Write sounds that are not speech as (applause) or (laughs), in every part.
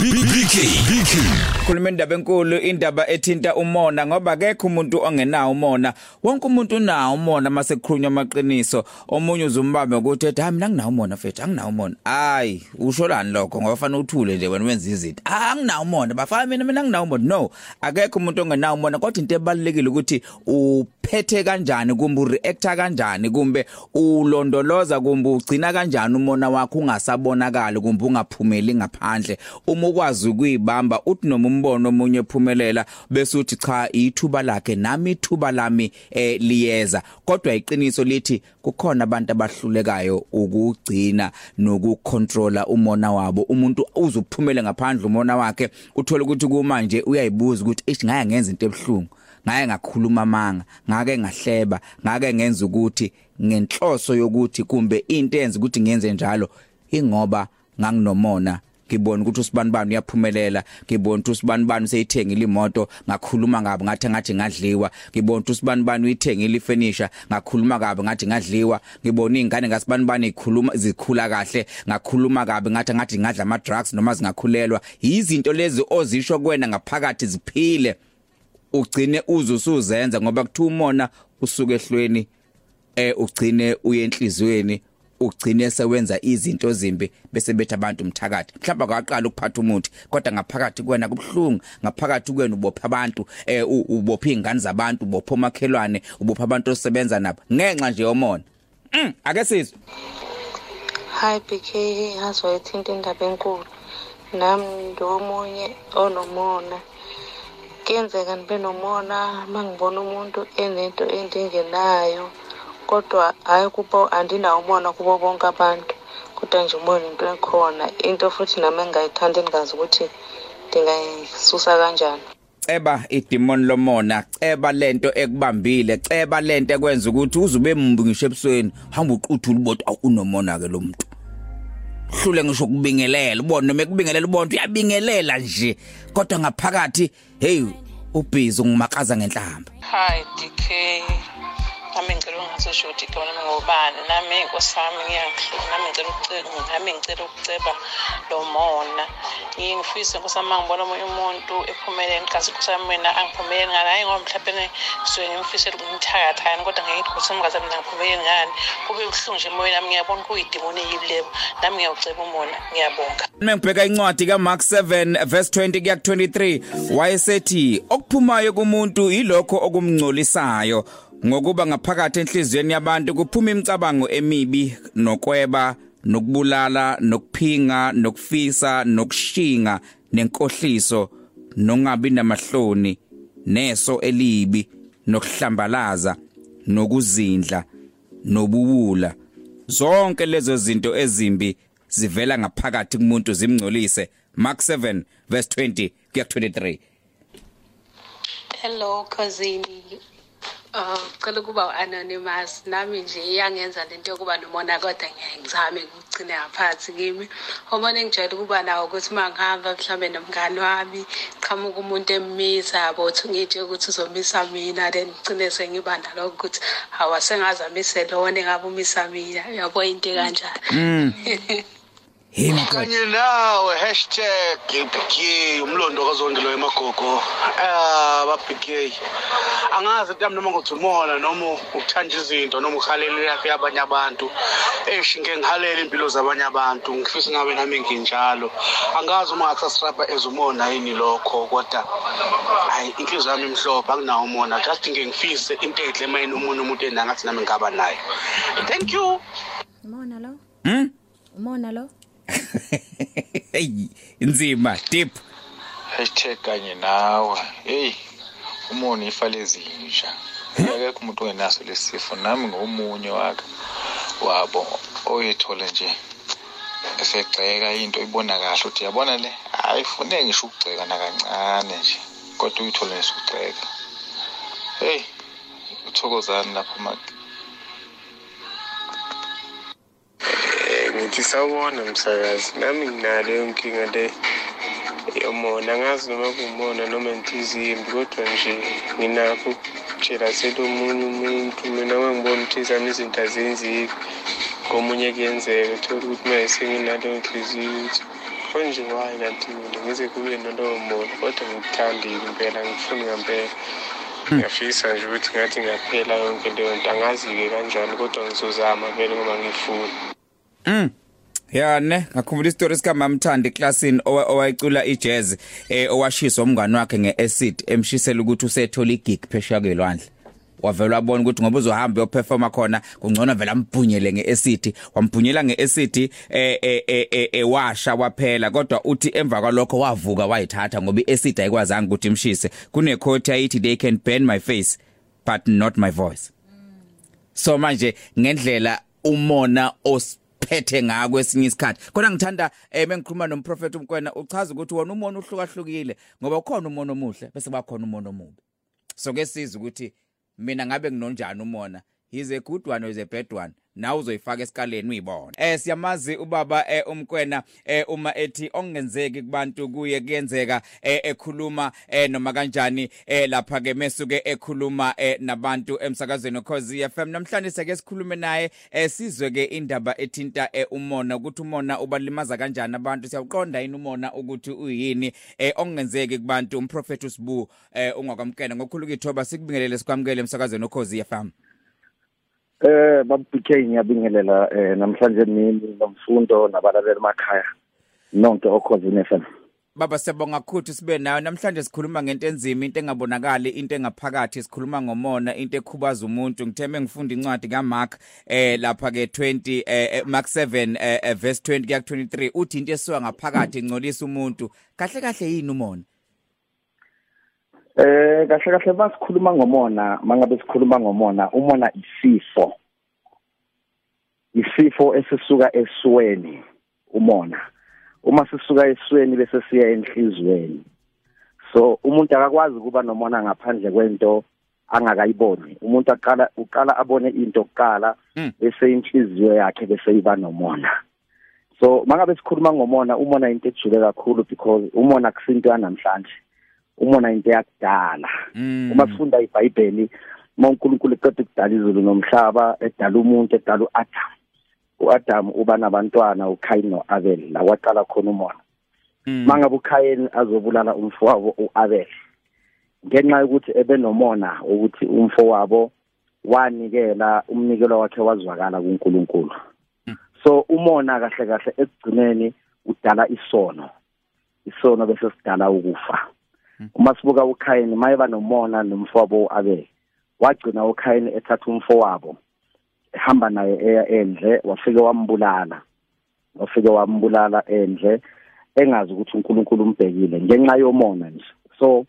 Big, big, BK BK khuluma indaba enkulu indaba ethinta umona ngoba akekho umuntu ongenawo umona. Wonke umuntu unawo umona mase kukhulunywa amaqiniso. Omunye uzumbambe ukuthi ethi hayi mina nginawo umona mfethu anginawo umona. Hayi usholani lokho? Ngoba fanele uthule nje wena wenza izinto. Anginawo umona. Bafana mina mina nginawo umona. No akekho umuntu ongenawo umona kodwa into ebalekile ukuthi uphethe kanjani kumbe ureacta kanjani kumbe ulondoloza kumbe ugcina kanjani umona wakho ungasabonakali kumbe ungaphumeli ngaphandle. Uma ukwazi ukuyibamba uthi noma umbono omunye ephumelela bese uthi cha ithuba lakhe nami ithuba lami eh liyeza. Kodwa iqiniso lithi kukhona abantu abahlulekayo ukugcina nokucontrola umona wabo. Umuntu uzuphumele ngaphandle umona wakhe uthola ukuthi kumanje uyayibuza ukuthi ish ngaya ngenza into ebhlungu ngaye ngakhuluma amanga ngake ngahleba ngake ngenza ukuthi ngenhloso yokuthi kumbe into enza ukuthi ngenze njalo. Ingoba nganginomona ngibona ukuthi usibanibani uyaphumelela ngibona ukuthi usibanibani useyithengile imoto ngakhuluma ngabe ngathi ngathi ngadliwa ngibona ukuthi usibanibani uyithengile ifurniture ngakhuluma kabe ngathi ngadliwa ngibona izingane ngasibanibani ikhuluma zikhula kahle ngakhuluma kabe ngathi ngathi ngadla ama drugs noma zingakhulelwa. Izinto lezi ozisho kwena ngaphakathi ziphile. Ugcine uzusuzenza ngoba kuthiwa umona usuke ehlweni eh ugcine uye enhlizweni ugcine sewenza izinto zimbi bese bethi abantu umthakathi mhlawumbe akaqala ukuphatha umuthi kodwa ngaphakathi kwena kubhlungu ngaphakathi kwena ubopha abantu eh ubopha izingane zabantu ubopha omakhelwane ubopha abantu osebenza nabo. Ngenxa nje yomona. Mm ake sizwe. Hi BK ngazwayithinta indaba enkulu. Nami ndomunye onomona. Kuyenzeka nibe nomona mangibona umuntu enento endingenayo. Kodwa hayi kubo andinawo umona kubo bonke abantu. Kodwa nje umona into ekhona into futhi nami engingayithanda engazi ukuthi ndingayisusa kanjani. Ceba idemon lomona ceba lento ekubambile ceba lento ekwenza ukuthi uzube mumbi ngisho ebusweni. Hamba uquthula ubona awu unomona ke lo muntu hlule ngisho kubingelela ubone noma ekubingelela ubona uyabingelela nje. Kodwa ngaphakathi hey ubhizi ngimakaza ngenhlamba Hi DK. Nami ngicela ungaseshoti ke nami ngobani? Nami inkosi yami ngiyangihlupha nami ngicela ukucela nami ngicela ukuceba lo mona. Ngingifisa inkosi yami ngibona omunye umuntu ephumelele ngiqase inkosi yami mina angiphumeleli ngani? Hayi ngoba mhlawumbe suke ngimfisela ukumthakathani kodwa ngeke inkosi yami ngaze mina ngiphumeleli ngani? Kube buhlungu nje emoyeni nami ngiyabona kuyidimoni eyilebo nami ngiyawuceba umona ngiyabonga. Mengibheka incwadi kaMark 7 verse 20 kuya 23 wayesethi okuphumayo kumuntu yilokho okumngcolisayo. Ngokuba ngaphakathi enhliziyweni yabantu kuphuma imicabango emibi nokweba nokubulala nokuphinga nokufisa nokushinga nenkohliso nongabi namahloni neso elibi nokuhlambalaza nokuzindla nobuwula. Zonke lezo zinto ezimbi zivela ngaphakathi kumuntu zimngcolise. Mark 7 verse 20 kuya 23 Hello cousin. Uh cela ukuba anonymous nami nje iyangenza lento yokuba nomona kodwa ngiyaye ngizame ukugcina ngaphansi kimi. Umona engijwayele ukuba nawo ukuthi mangihamba mhlambe nomngane wami qhamuka umuntu emisa yabo ngitshe ukuthi uzomisa mina then ngcine sengiba nalokho ukuthi awasengazamise lona engabe umisa mina yabo into kanjalo. (laughs) hey mkhulu kanye nawe hashtag. BK umlondo kazondelo emagogo ah ba BK angazi ukuthi noma ngothi umona noma ukuthanda izinto noma uhalela yakhe yabanye abantu. Eshi ngeke ngihalela impilo zabanye abantu. Ngifisa ngabe nami nginjalo. Angazi uma ngakusasrapa ezumona yini lokho kodwa hayi inhliziyo yami imhlophe anginawo umona just ngeke ngifise into enhle mayini umuntu umuntu enangathi nami ngaba naye. Thank you. Umona lo? hm Umona lo? (laughs) hey inzima deep hashtag kanye nawe. Hey umona ifa lezinja akekho umuntu ongenaso lesifo nami ngomunye wakhe wabo oyithola nje esegceka into ibona kahle ukuthi yabona le ayifuneki ngisho ukugceka nakancane nje kodwa uyithole nesugceka hey uthokozani lapho maki ngithi sawubona msakazi. Nami nginalo inkinga le yomona. Angazi noma kuwumona noma inhliziyo embi kodwa nje nginakho ukujelasela omunye umuntu. Mina ngangibona ukuthi zami izinto azenzeki komunye kuyenzeka. Uthole ukuthi uma senginaleyo nhliziyo ukuthi ngifuna nje wayi kanti mina? Ngize kube nolowo muntu kodwa ngikuthandile impela ngifuni ngampela ngiyafisa nje ukuthi ngathi ngaphela yonke leyo nto. Angazi-ke kanjani kodwa ngizozama vele ngoba ngifuna. Mm. Ya ne ngakhumbula isitori sika Mamthandi eclassini owayicula ijazz eh owashiswa umngane wakhe ngeacid emshisela ukuthi usethola igig phesheya kwelwandle wavela wabona ukuthi ngoba uzohamba uyoperforma khona kungcono vela ambhunyele ngeacid. Wambhunyela ngeacid eh eh ewasha waphela kodwa uthi emva kwalokho wavuka wayithatha ngoba iacid ayikwazanga ukuthi imshise. Kune quote ayithi they can burn my face but not my voice. So manje ngendlela umona os phethe ngako esinye isikhathi. Kodwa ngithanda eh mengikhuluma nomprofeti umkwena uchaza ukuthi wona umono uhlukahlukile ngoba ukhona umono omuhle bese bakhona umono omubi. So ke siza ukuthi mina ngabe nginonjani umona he's a good one or is a bad one? Nawe uzoyifaka esikaleni uyibona eh siyamazi ubaba eh umkwena eh uma ethi ongenzeki kubantu kuye kuyenzeka eh ekhuluma eh noma kanjani eh lapha ke mesuke ekhuluma eh nabantu emsakazweni cause FM namhlanje seke sikhulume naye eh sizwe ke indaba ethinta eh umona ukuthi umona ubalimaza kanjani abantu. Siyawuqonda yini umona ukuthi uyini eh ongenzeki kubantu? Umprofeti usibu eh ungakwamkela ngokukhulu kithoba sikubingelele sikwamkele emsakazweni cause FM Eh baba BK ngiyabingelela eh namhlanje nini nomfundo nabalaleli emakhaya nonke okhosini FM Baba siyabonga kakhulu sibe nayo namhlanje sikhuluma ngento enzima into engabonakali into engaphakathi. Sikhuluma ngomona into ekhubaza umuntu. Ngitheme ngifunda incwadi kaMark eh lapha ke 20 eh Mark 7 eh verse 20 kuya 23 uthi into esuka ngaphakathi ingcolisa umuntu. Kahle kahle yini umona? Eh kahle kahle basikhuluma ngomona mangabe sikhuluma ngomona umona isifo. Isifo esisuka esweni umona. Uma sisuka esweni bese siya enhlizweni. So umuntu akakwazi kuba nomona ngaphandle kwento angakayiboni. Umuntu aqala uqala abone into kuqala bese inhliziyo yakhe bese iba nomona. So mangabe sikhuluma ngomona umona into ejule kakhulu because umona kusinto yanamhlanje. Umona into yakudala. Uma sifunda iBhayibheli uma uNkulunkulu eqeda ukudala izulu nomhlaba edala umuntu edala uAdam. uAdam uba nabantwana uKayin noAbel la kwaqala khona umona. Mangabe uKayin azobulala umfowabo uAbel ngenxa yokuthi ebenomona ukuthi umfowabo wanikela umnikelo wakhe wazwakala kuNkulunkulu. So umona kahle kahle ekugcineni udala isono. Isono bese sidala ukufa. Uma sibuka uKhayini mayeba nomona nomfowabo uAbel wagcina uKhayini ethatha umfowabo ehamba naye eya endle wafike wambulala wafike wambulala endle engazi ukuthi uNkulunkulu umbhekile ngenxa yomona nje. So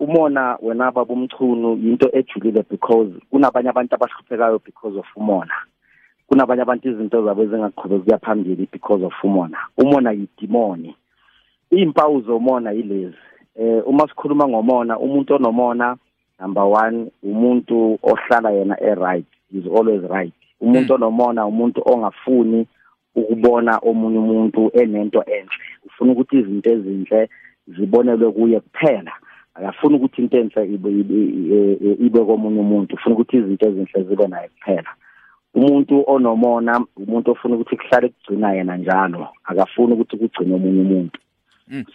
umona wena baba umchunu into ejulile because kunabanye abantu abahluphekayo because of umona. Kunabanye abantu izinto zabo ezingaqhubeki kuya phambili because of umona. Umona yidimoni. Impawu zomona yilezi. Eh uma sikhuluma ngomona umuntu onomona number 1 umuntu ohlala yena e right is always right. Umuntu onomona umuntu ongafuni ukubona omunye umuntu enento enhle. Ufuna ukuthi izinto ezinhle zibonelwe kuye kuphela. Akafuni ukuthi into enhle ibe ibe komunye umuntu ufuna ukuthi izinto ezinhle zibe naye kuphela. Umuntu onomona umuntu ofuna ukuthi kuhlale kugcina yena njalo akafuni ukuthi kugcine omunye umuntu.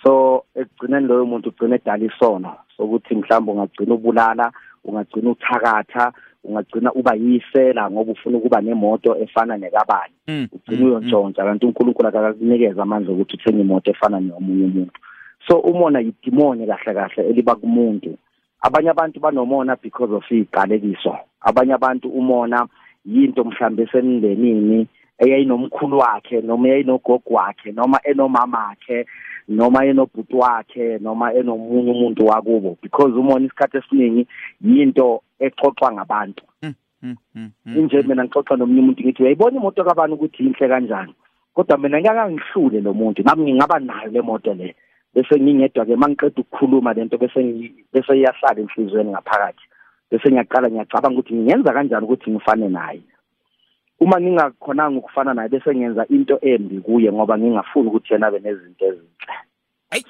So ekugcineni loyo muntu ugcina edala isono sokuthi mhlawumbe ungagcina ubulala ungagcina uthakatha ungagcina uba yisela ngoba ufuna ukuba nemoto efana nekabani. Ugcina uyontshontsha kanti uNkulunkulu akakunikeza amandla ukuthi uthenge imoto efana neyomunye umuntu. So umona yidimoni kahle kahle eliba kumuntu. Abanye abantu banomona because of iqalekiso abanye abantu umona yinto mhlambe esemndenini eyayinomkhulu wakhe noma eyayinogogo wakhe noma enomama wakhe noma enobhuti wakhe noma enomunye umuntu wakubo. Because umona isikhathi esiningi yinto exoxwa ngabantu. Inje mina ngixoxa nomunye umuntu ngithi uyayibona imoto kabani ukuthi inhle kanjani? Kodwa mina ngiyaka ngihlule lo muntu nami ngingaba nayo le moto le. Bese ngingedwa ke mangiqeda ukukhuluma lento bese bese iyahlala enhlizweni ngaphakathi. Bese ngiyaqala ngiyacabanga ukuthi ngingenza kanjani ukuthi ngifane naye. Uma ngingakhonanga ukufana naye bese ngenza into embi kuye ngoba ngingafuni ukuthi yena abe nezinto ezinhle.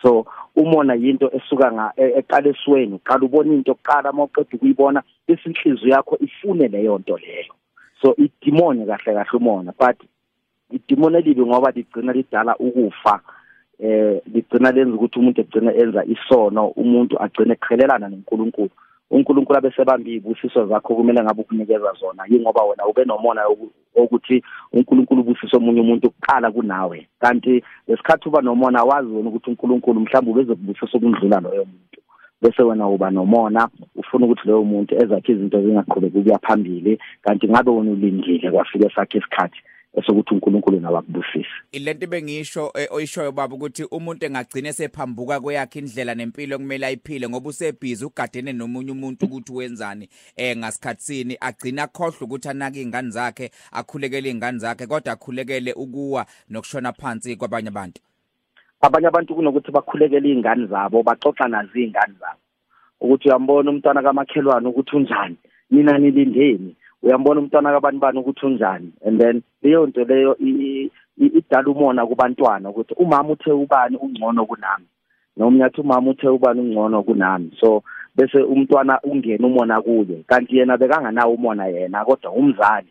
So umona yinto esuka nga eqala esweni uqala ubona into oqala mawuqeda ukuyibona bese inhliziyo yakho ifune leyo nto leyo. So idimoni kahle kahle umona but idimoni elibi ngoba ligcina lidala ukufa eh ligcina lenza ukuthi umuntu egcine enza isono umuntu agcine eqhelelana noNkulunkulu uNkulunkulu abesebamba izibusiso zakho kumele ngabe ukunikeza zona. Yingoba wena ube nomona ukuthi uNkulunkulu ubusisa omunye umuntu kuqala kunawe? Kanti lesikhathi uba nomona wazi wena ukuthi uNkulunkulu mhlawumbe ubezokubusisa okundlula loyo muntu. Bese wena uba nomona ufuna ukuthi leyo muntu ezakhe izinto zingaqhubeki ukuya phambili. Kanti ngabe wena ulindile kwafike sakhe isikhathi esokuthi uNkulunkulu nawe akubusise ilento bengisho eh, oyishoyo baba ukuthi umuntu engagcina sephambuka kweyakhe indlela nempilo kumele ayiphile ngoba usebhizi ugadene nomunye umuntu ukuthi wenzani eh ngasikhatsini agcina khohlwa ukuthi anake izingane zakhe akhulekele izingane zakhe kodwa akhulekele ukuwa nokushona phansi kwabanye abantu. Abanye abantu kunokuthi bakhulekele izingane zabo baxoxa nazi izingane zabo. Ukuthi uyambona umntwana kamakhelwane ukuthi unjani mina nilindeni. Uyambona umntwana kabani bani ukuthi unjani? And then leyo nto leyo idala umona kubantwana ukuthi umama uthe ubani ungcono kunami? Noma nyathi umama uthe ubani ungcono kunami? So bese umntwana ungena umona kuye. Kanti yena bekanganawo umona yena kodwa umzali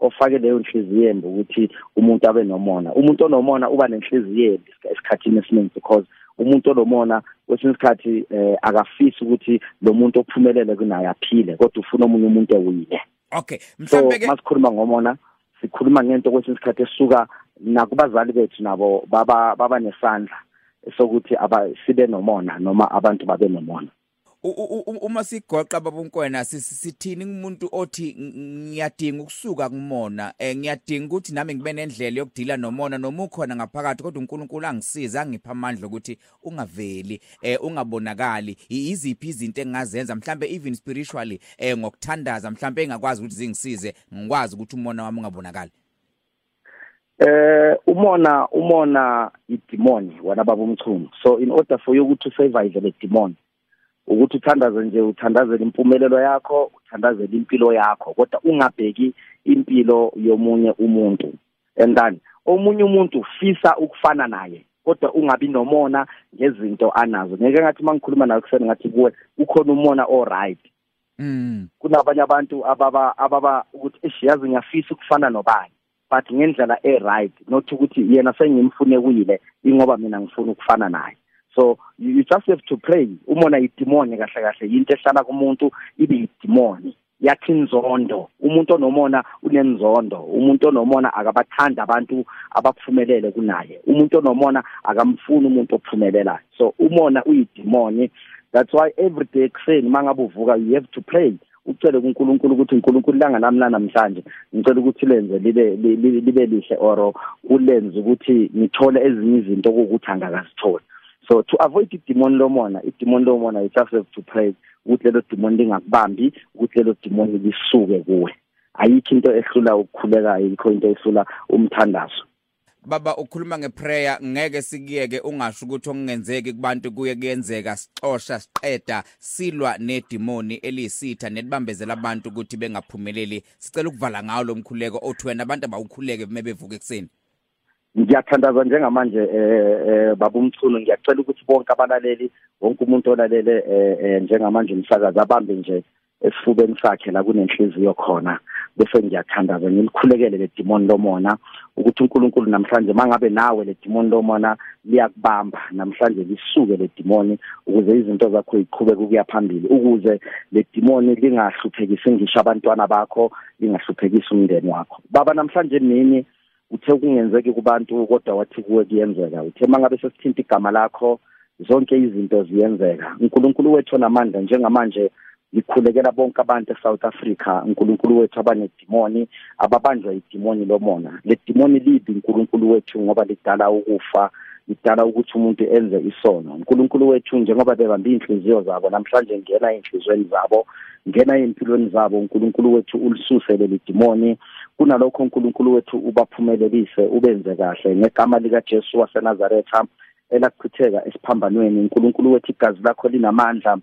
ofake leyo nhliziyo embi ukuthi umuntu abe nomona. Umuntu onomona uba nenhliziyo embi esikhathini esiningi because umuntu olomona kwesinye isikhathi eh akafisi ukuthi lo muntu ophumelele kunaye aphile kodwa ufuna omunye umuntu ewile. Okay mhlambe ke masikhuluma ngomona sikhuluma ngento kwesinye isikhathi esuka nakubazali bethu nabo baba baba nesandla sokuthi aba sibe nomona noma abantu babe nomona. Uma sigoqa babunkwena sithini umuntu othi ngiyadinga ukusuka kumona? Eh ngiyadinga ukuthi nami ngibe nendlela yokudila nomona noma ukhona ngaphakathi kodwa uNkulunkulu angisiza angipha amandla ukuthi ungaveli eh ungabonakali. Iziphi izinto engazenza mhlambe even spiritually eh ngokuthandaza mhlambe engakwazi ukuthi zingisize ngikwazi ukuthi umona wami ungabonakali. Eh umona umona idemoni wona baba umchumo so in order for you ukuthi survive le demon ukuthi uthandaze nje uthandazele impumelelo yakho uthandazele impilo yakho kodwa ungabheki impilo yomunye umuntu. And then omunye umuntu ufisa ukufana naye kodwa ungabi nomona ngezinto anazo. Ngeke ngathi mangikhuluma nawe kuseni ngathi kuwe ukhona umona all right mm. Kunabanye abantu ababa ababa ukuthi eshiyazi ngiyafisa ukufana nobani but ngendlela e right not ukuthi yena sengimfune kuyile ingoba mina ngifuna ukufana naye. So you, you just have to pray umona idemoni kahle kahle. Into ehlala kumuntu ibe idemoni yakhe inzondo umuntu onomona unenzondo. Umuntu onomona akabathanda abantu abaphumelele kunaye. Umuntu onomona akamfuni umuntu ophumelelayo so umona uyidemoni that's why every day kuseni mangabe uvuka you have to pray. Ucele kuNkulunkulu ukuthi uNkulunkulu langa nami namhlanje ngicela ukuthi lenze libe libe lihle or ulenze ukuthi ngithole ezinye izinto ukuthi angakazitholi. So to avoid idemon lomona idemon lomona you just have to pray ukuthi lelo demon lingakubambi ukuthi lelo demon lisuke kuwe. Ayikho into ehlula ukukhuleka ayikho into ehlula umthandazo. Baba ukhuluma ngeprayer ngeke sikiyeke ungasho ukuthi okungenzeki kubantu kuye kuyenzeka sixosha siqeda silwa nedemoni eliyisitha nelibambezela abantu ukuthi bengaphumeleli. Sicela ukuvala ngawo lo mkhuleko othi wena abantu abawukhuleke mebevuka ekseni ngiyathandaza njengamanje eh, eh baba umchuno ngiyacela ukuthi bonke abalaleli wonke umuntu olalele eh, eh njengamanje umsakazi abambe nje esifubeni sakhe la kunenhliziyo khona. Bese ngiyathandaza ngilikhulekele le demon lomona ukuthi uNkulunkulu namhlanje mangabe nawe le demon lomona liyakubamba namhlanje lisuke le demon ukuze izinto zakho ziqhubeke ukuya phambili ukuze le demon lingahluphekisi ngisho abantwana bakho lingahluphekisi umndeni wakho. Baba namhlanje nini? Uthe kungenzeki kubantu kodwa wathi kuwe kuyenzeka. Uthe mangabe sesithinta igama lakho zonke izinto ziyenzeka. uNkulunkulu wethu namandla njengamanje likhulekela bonke abantu eSouth Africa. uNkulunkulu wethu abanedimoni ababanjwa idimoni lomona le dimoni libi uNkulunkulu wethu ngoba lidala ukufa lidala ukuthi umuntu enze isono. uNkulunkulu wethu njengoba bebambe inhliziyo zabo namhlanje ngena enhlizweni zabo ngena empilweni zabo uNkulunkulu wethu ulisuse leli dimoni. Kunalokho uNkulunkulu wethu ubaphumelelise ubenze kahle. Ngegama lika Jesu waseNazaretha elachitheka esiphambanweni uNkulunkulu wethu igazi lakho linamandla.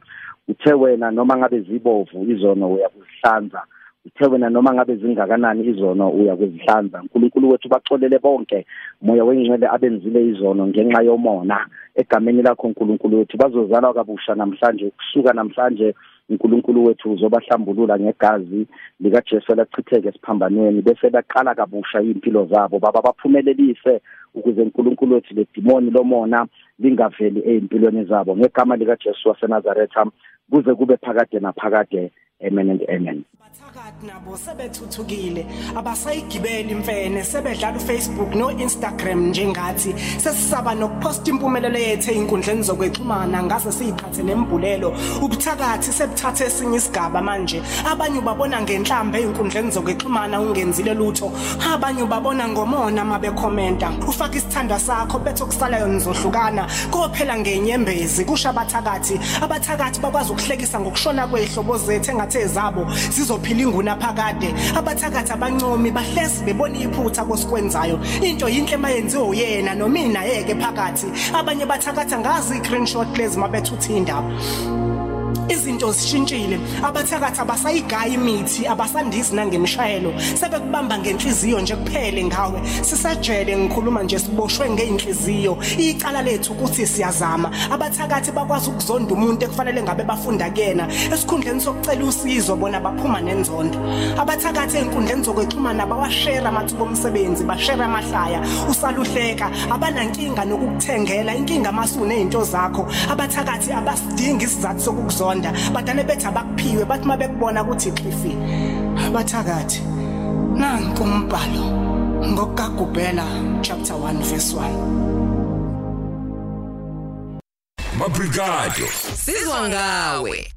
Uthe wena noma ngabe zibovu izono uyakuzihlanza. Uthe wena noma ngabe zingakanani izono uyakuzihlanza. uNkulunkulu wethu baxolele bonke. Moya wengcwele abenzile izono ngenxa yomona. Egameni lakho uNkulunkulu wethu bazozalwa kabusha namhlanje kusuka namhlanje. uNkulunkulu wethu uzobahlambulula ngegazi lika Jesu lachitheke esiphambanweni bese baqala kabusha impilo zabo. Baba baphumelelise ukuze uNkulunkulu wethu le demoni lomona lingaveli ezimpilweni zabo. Ngegama lika Jesu waseNazaretha kuze kube phakade naphakade. Amen and amen. Bathakathi nabo sebethuthukile. Abasayigibeli imfene sebedlala uFacebook noInstagram njengathi sesisaba nokuposta impumelelo yethu einkundleni zokwexhumana ngaze siyiphathe nembulelo. Ubuthakathi sebuthathe esinye isigaba manje. Abanye babona ngenhlambe einkundleni zokwexhumana ungenzile lutho. Abanye babona ngomona mabe commenta ufaka isithandwa sakho bethu kusalayo nizohlukana kophela ngenyembezi kusha abathakathi. Abathakathi bakwazi ukuhlekisa ngokushona kwehlobo zethu engathe zabo zizophila inguna phakade. Abathakathi abancomi bahlezi bebona iphutha kosikwenzayo into yinhle mayenziwe uyena nomina yeke phakathi. Abanye bathakatha ngazi i-screenshot lezi mabethuthi indaba izinto zishintshile. Abathakathi abasayigaya imithi abasandisi nangemshayelo sebekubamba ngenhliziyo nje kuphele ngawe. Sisajele ngikhuluma nje siboshwe ngeinhliziyo icala lethu ukuthi siyazama. Abathakathi bakwazi ukuzonda umuntu ekufanele ngabe bafunda kuyena. Esikhundleni sokucela usizo bona baphuma nenzondo abathakathi einkundleni zokwexhumana bawashare amathuba omsebenzi bashare amahlaya. Usaluhleka abanankinga nokukuthengela inkinga masune izinto zakho. Abathakathi abasidingi isizathu sokukuzona ukuzonda badane bethi abakuphiwe bathi mabekubona ukuthi ixhifi abathakathi nanku umbhalo ngokugubhela chapter 1 verse 1 Mabrigado. Sizwa ngawe.